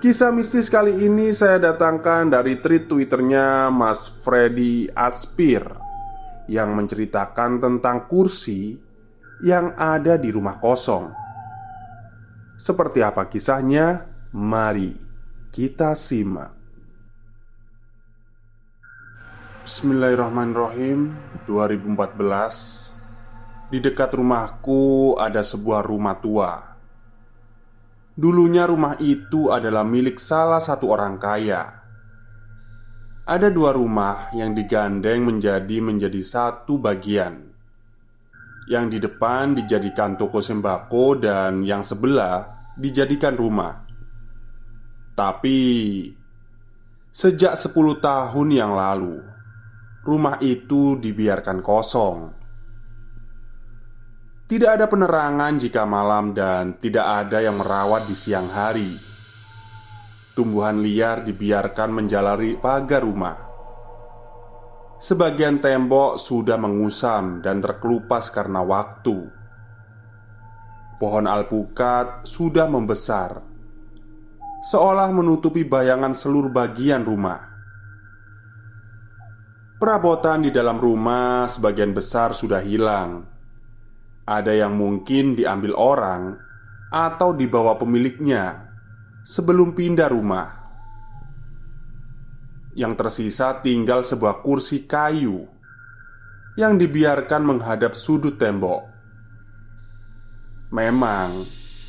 Kisah mistis kali ini saya datangkan dari tweet twitternya Mas Freddy Aspir Yang menceritakan tentang kursi yang ada di rumah kosong. Seperti apa kisahnya? Mari kita simak. Bismillahirrahmanirrahim. 2014 Di dekat rumahku ada sebuah rumah tua Dulunya rumah itu adalah milik salah satu orang kaya. Ada dua rumah yang digandeng menjadi menjadi satu bagian. Yang di depan dijadikan toko sembako dan yang sebelah dijadikan rumah. Tapi sejak 10 tahun yang lalu, rumah itu dibiarkan kosong. Tidak ada penerangan jika malam dan tidak ada yang merawat di siang hari. Tumbuhan liar dibiarkan menjalari pagar rumah. Sebagian tembok sudah mengusam dan terkelupas karena waktu. Pohon alpukat sudah membesar, seolah menutupi bayangan seluruh bagian rumah. Perabotan di dalam rumah sebagian besar sudah hilang ada yang mungkin diambil orang atau dibawa pemiliknya sebelum pindah rumah. Yang tersisa tinggal sebuah kursi kayu yang dibiarkan menghadap sudut tembok. Memang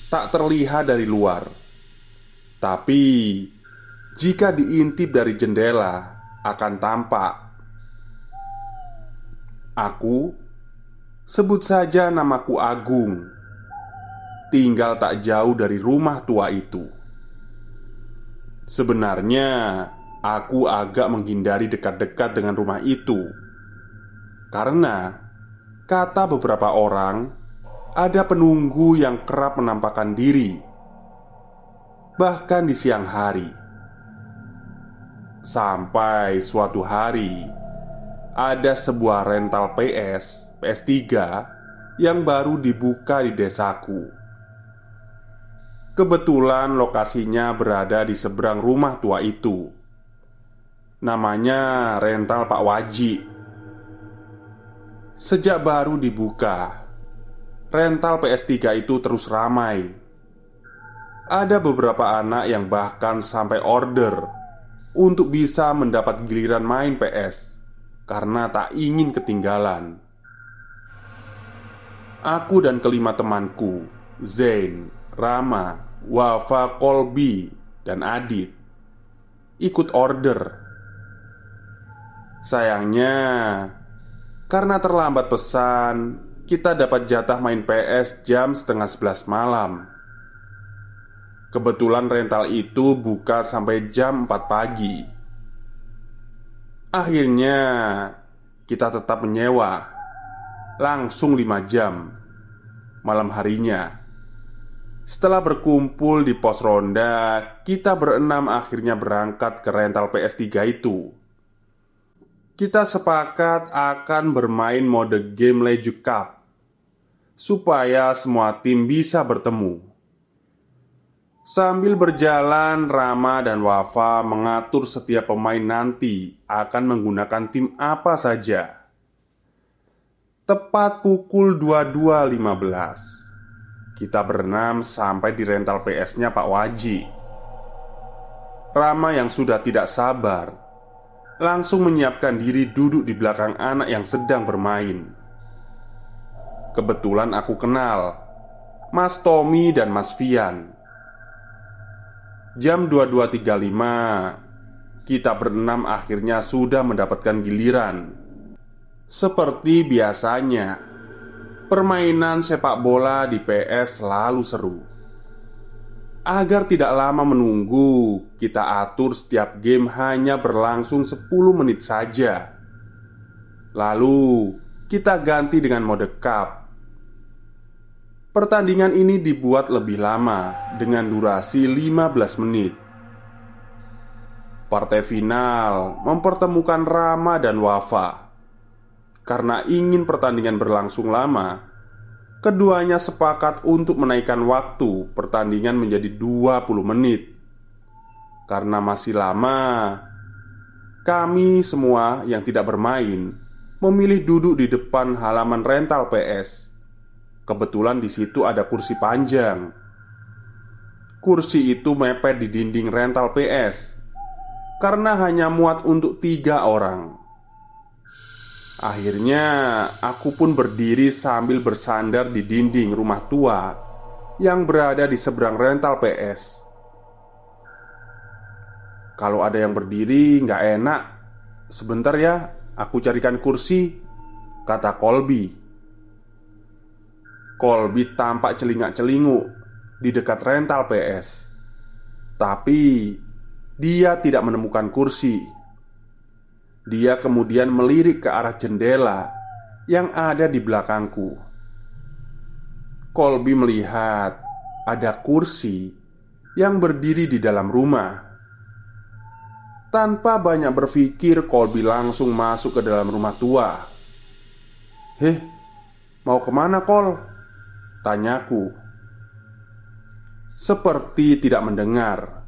tak terlihat dari luar, tapi jika diintip dari jendela akan tampak. Aku Sebut saja namaku Agung. Tinggal tak jauh dari rumah tua itu. Sebenarnya Aku agak menghindari dekat-dekat dengan rumah itu. Karena Kata beberapa orang Ada penunggu yang kerap menampakkan diri. Bahkan di siang hari. Sampai suatu hari Ada sebuah rental PS PS3 yang baru dibuka di desaku. Kebetulan lokasinya berada di seberang rumah tua itu. Namanya rental Pak Waji. Sejak baru dibuka, rental PS3 itu terus ramai. Ada beberapa anak yang bahkan sampai order untuk bisa mendapat giliran main PS karena tak ingin ketinggalan. Aku dan kelima temanku Zain, Rama, Wafa, Kolbi, dan Adit Ikut order. Sayangnya Karena terlambat pesan Kita dapat jatah main PS jam setengah sebelas malam. Kebetulan rental itu buka sampai jam 4 pagi. Akhirnya Kita tetap menyewa Langsung 5 jam malam harinya. Setelah berkumpul di pos ronda, kita berenam akhirnya berangkat ke rental PS3 itu. Kita sepakat akan bermain mode game Leju Cup supaya semua tim bisa bertemu. Sambil berjalan, Rama dan Wafa mengatur setiap pemain nanti akan menggunakan tim apa saja. Tepat pukul 22.15 Kita berenam sampai di rental PS-nya Pak Waji. Rama yang sudah tidak sabar Langsung menyiapkan diri duduk di belakang anak yang sedang bermain. Kebetulan aku kenal Mas Tommy dan Mas Fian Jam 22.35 Kita berenam akhirnya sudah mendapatkan giliran Seperti biasanya Permainan sepak bola di PS selalu seru Agar tidak lama menunggu Kita atur setiap game hanya berlangsung 10 menit saja Lalu kita ganti dengan mode cup Pertandingan ini dibuat lebih lama dengan durasi 15 menit. Partai final mempertemukan Rama dan Wafa. Karena ingin pertandingan berlangsung lama, keduanya sepakat untuk menaikkan waktu pertandingan menjadi 20 menit. Karena masih lama, kami semua yang tidak bermain memilih duduk di depan halaman rental PS Kebetulan di situ ada kursi panjang. Kursi itu mepet di dinding rental PS karena hanya muat untuk tiga orang. Akhirnya, aku pun berdiri sambil bersandar di dinding rumah tua yang berada di seberang rental PS. Kalau ada yang berdiri nggak enak, sebentar ya, aku carikan kursi, kata Colby. Colby tampak celingak-celinguk di dekat rental PS. Tapi dia tidak menemukan kursi. Dia kemudian melirik ke arah jendela yang ada di belakangku. Colby melihat ada kursi yang berdiri di dalam rumah. Tanpa banyak berpikir, Colby langsung masuk ke dalam rumah tua. "Heh, mau ke mana, Col?" Tanyaku Seperti tidak mendengar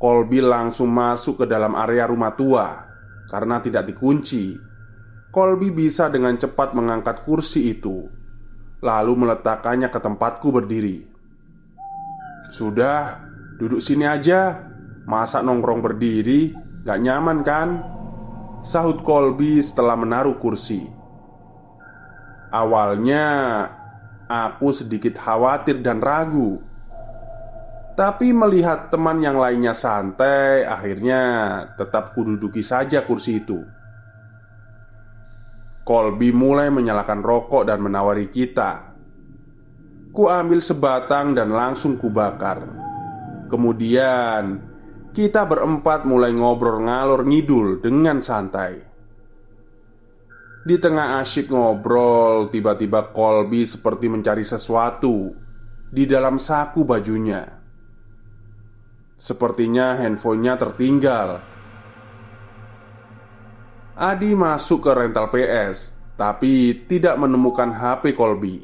Colby langsung masuk ke dalam area rumah tua Karena tidak dikunci. Colby bisa dengan cepat mengangkat kursi itu Lalu meletakkannya ke tempatku berdiri. Sudah, duduk sini aja. Masa nongkrong berdiri, gak nyaman kan? Sahut Colby setelah menaruh kursi. Awalnya Aku sedikit khawatir dan ragu Tapi melihat teman yang lainnya santai Akhirnya tetap kududuki saja kursi itu. Colby mulai menyalakan rokok dan menawari kita. Ku ambil sebatang dan langsung kubakar Kemudian Kita berempat mulai ngobrol ngalor ngidul dengan santai. Di tengah asyik ngobrol, tiba-tiba Colby seperti mencari sesuatu di dalam saku bajunya. Sepertinya handphonenya tertinggal. Adi masuk ke rental PS, tapi tidak menemukan HP Colby.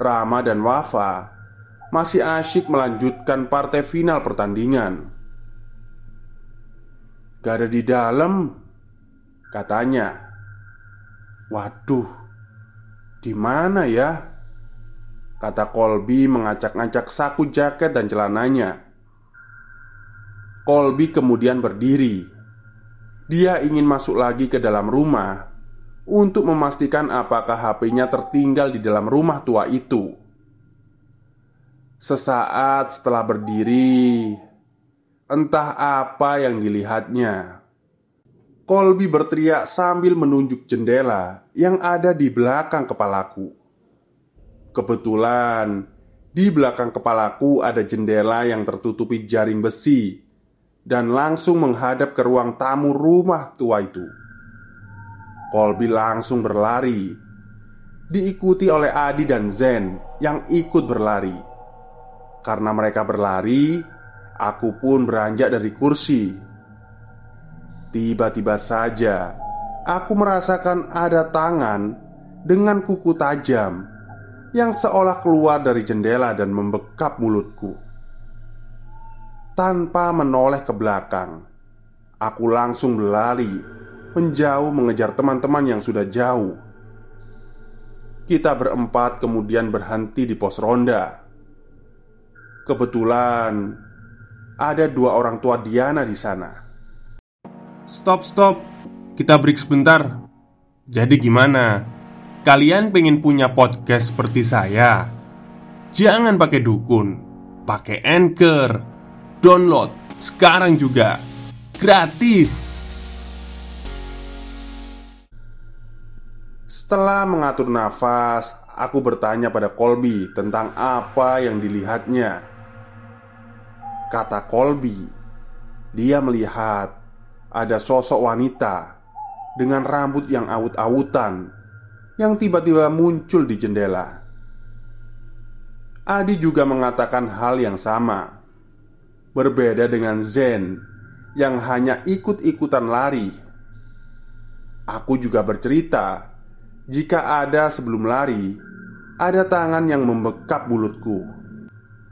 Rama dan Wafa masih asyik melanjutkan partai final pertandingan. Gak ada di dalam, katanya. Waduh, di mana ya? Kata Colby mengacak-ngacak saku jaket dan celananya. Colby kemudian berdiri. Dia ingin masuk lagi ke dalam rumah untuk memastikan apakah HP-nya tertinggal di dalam rumah tua itu. Sesaat setelah berdiri, entah apa yang dilihatnya. Colby berteriak sambil menunjuk jendela yang ada di belakang kepalaku. Kebetulan di belakang kepalaku ada jendela yang tertutupi jaring besi dan langsung menghadap ke ruang tamu rumah tua itu. Colby langsung berlari. diikuti oleh Adi dan Zen yang ikut berlari. Karena mereka berlari, aku pun beranjak dari kursi. Tiba-tiba saja aku merasakan ada tangan dengan kuku tajam yang seolah keluar dari jendela dan membekap mulutku. Tanpa menoleh ke belakang, aku langsung berlari menjauh mengejar teman-teman yang sudah jauh. Kita berempat kemudian berhenti di pos ronda. Kebetulan ada dua orang tua Diana di sana. Stop, stop. Kita break sebentar. Jadi gimana? Kalian pengen punya podcast seperti saya? Jangan pakai dukun, pakai anchor. Download sekarang juga. Gratis. Setelah mengatur nafas, aku bertanya pada Colby tentang apa yang dilihatnya. Kata Colby, dia melihat ada sosok wanita dengan rambut yang awut-awutan yang tiba-tiba muncul di jendela. Adi juga mengatakan hal yang sama, berbeda dengan Zen yang hanya ikut-ikutan lari. Aku juga bercerita jika ada sebelum lari, ada tangan yang membekap mulutku.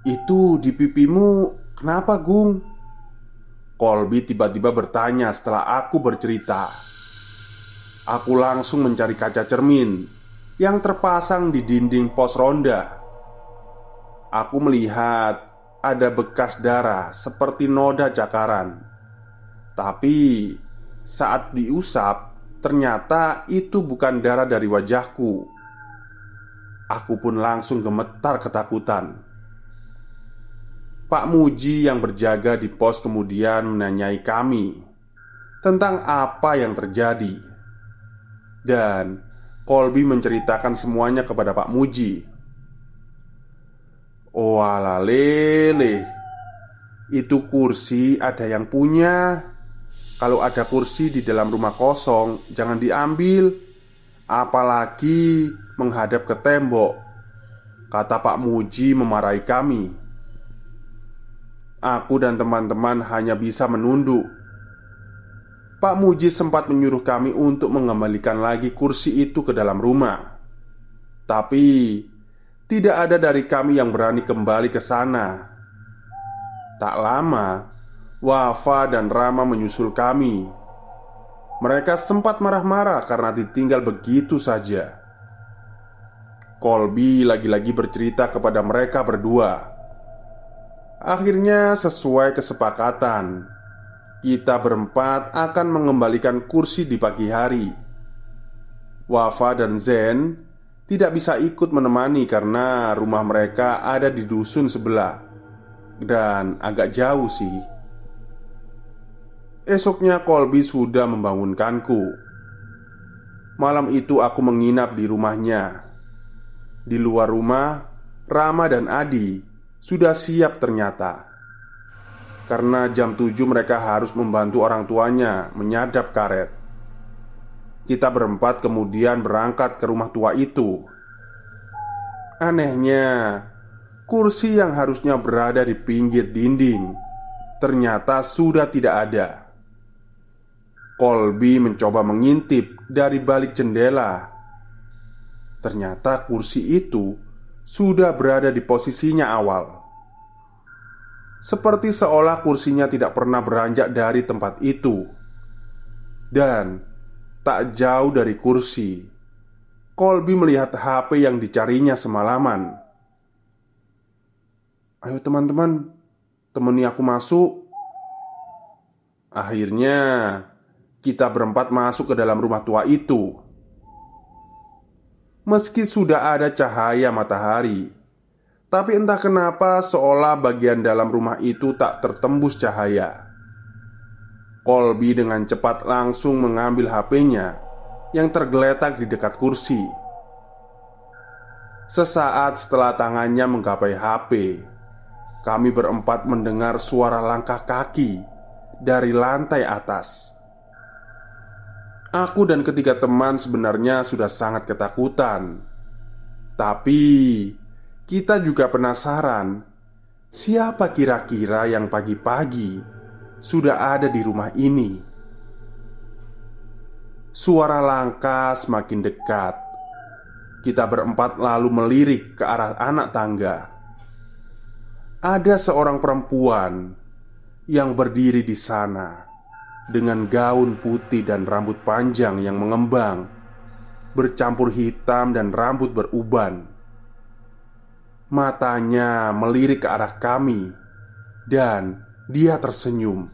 Itu di pipimu, kenapa, Gung? Colby tiba-tiba bertanya setelah aku bercerita. Aku langsung mencari kaca cermin yang terpasang di dinding pos ronda. Aku melihat ada bekas darah seperti noda cakaran, tapi saat diusap Ternyata itu bukan darah dari wajahku. Aku pun langsung gemetar ketakutan. Pak Muji yang berjaga di pos kemudian menanyai kami tentang apa yang terjadi. Dan Kolbi menceritakan semuanya kepada Pak Muji. Oh lele, itu kursi ada yang punya kalau ada kursi di dalam rumah kosong, jangan diambil, apalagi menghadap ke tembok. Kata Pak Muji memarahi kami. Aku dan teman-teman hanya bisa menunduk. Pak Muji sempat menyuruh kami untuk mengembalikan lagi kursi itu ke dalam rumah. Tapi tidak ada dari kami yang berani kembali ke sana. Tak lama, Wafa dan Rama menyusul kami. Mereka sempat marah-marah karena ditinggal begitu saja. Colby lagi-lagi bercerita kepada mereka berdua. Akhirnya, sesuai kesepakatan, kita berempat akan mengembalikan kursi di pagi hari. Wafa dan Zen tidak bisa ikut menemani karena rumah mereka ada di dusun sebelah. Dan agak jauh sih. Esoknya Colby sudah membangunkanku. Malam itu aku menginap di rumahnya. Di luar rumah, Rama dan Adi sudah siap ternyata. Karena jam 7 mereka harus membantu orang tuanya menyadap karet Kita berempat kemudian berangkat ke rumah tua itu Anehnya, kursi yang harusnya berada di pinggir dinding ternyata sudah tidak ada. Colby mencoba mengintip dari balik jendela. Ternyata kursi itu sudah berada di posisinya awal, seperti seolah kursinya tidak pernah beranjak dari tempat itu, dan tak jauh dari kursi. Colby melihat HP yang dicarinya semalaman. "Ayo, teman-teman, temani aku masuk." Akhirnya, kita berempat masuk ke dalam rumah tua itu. Meski sudah ada cahaya matahari, tapi entah kenapa seolah bagian dalam rumah itu tak tertembus cahaya. Colby dengan cepat langsung mengambil HP-nya yang tergeletak di dekat kursi. Sesaat setelah tangannya menggapai HP, kami berempat mendengar suara langkah kaki dari lantai atas. Aku dan ketiga teman sebenarnya sudah sangat ketakutan Tapi kita juga penasaran Siapa kira-kira yang pagi-pagi sudah ada di rumah ini? Suara langkah semakin dekat. Kita berempat lalu melirik ke arah anak tangga. Ada seorang perempuan yang berdiri di sana dengan gaun putih dan rambut panjang yang mengembang, bercampur hitam dan rambut beruban. Matanya melirik ke arah kami, dan dia tersenyum.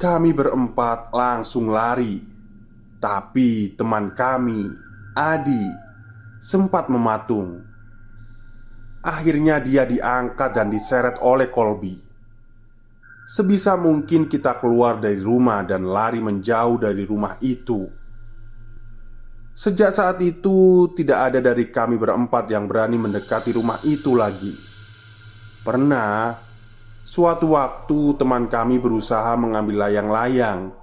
Kami berempat langsung lari, tapi teman kami, Adi, sempat mematung. Akhirnya, dia diangkat dan diseret oleh Colby. Sebisa mungkin kita keluar dari rumah dan lari menjauh dari rumah itu. Sejak saat itu, tidak ada dari kami berempat yang berani mendekati rumah itu lagi. Pernah, suatu waktu teman kami berusaha mengambil layang-layang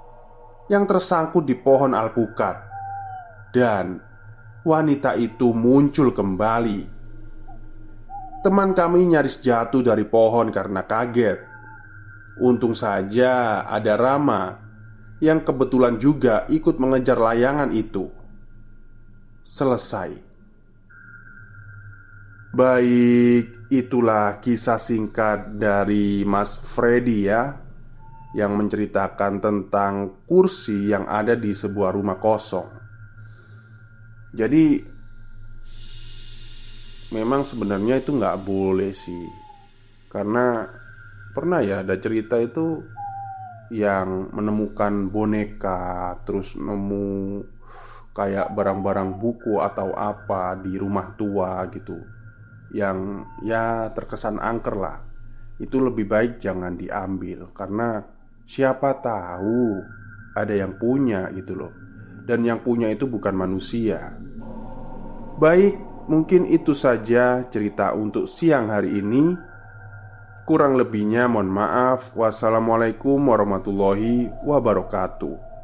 yang tersangkut di pohon alpukat, dan wanita itu muncul kembali. Teman kami nyaris jatuh dari pohon karena kaget. Untung saja ada Rama yang kebetulan juga ikut mengejar layangan itu selesai. Baik, itulah kisah singkat dari Mas Freddy ya Yang menceritakan tentang kursi yang ada di sebuah rumah kosong. Jadi Memang sebenarnya itu nggak boleh sih. Karena pernah ya ada cerita itu Yang menemukan boneka Terus nemu kayak barang-barang buku atau apa di rumah tua gitu yang ya terkesan angker lah. Itu lebih baik jangan diambil karena siapa tahu ada yang punya gitu loh. Dan yang punya itu bukan manusia. Baik mungkin itu saja cerita untuk siang hari ini. Kurang lebihnya mohon maaf. Wassalamualaikum warahmatullahi wabarakatuh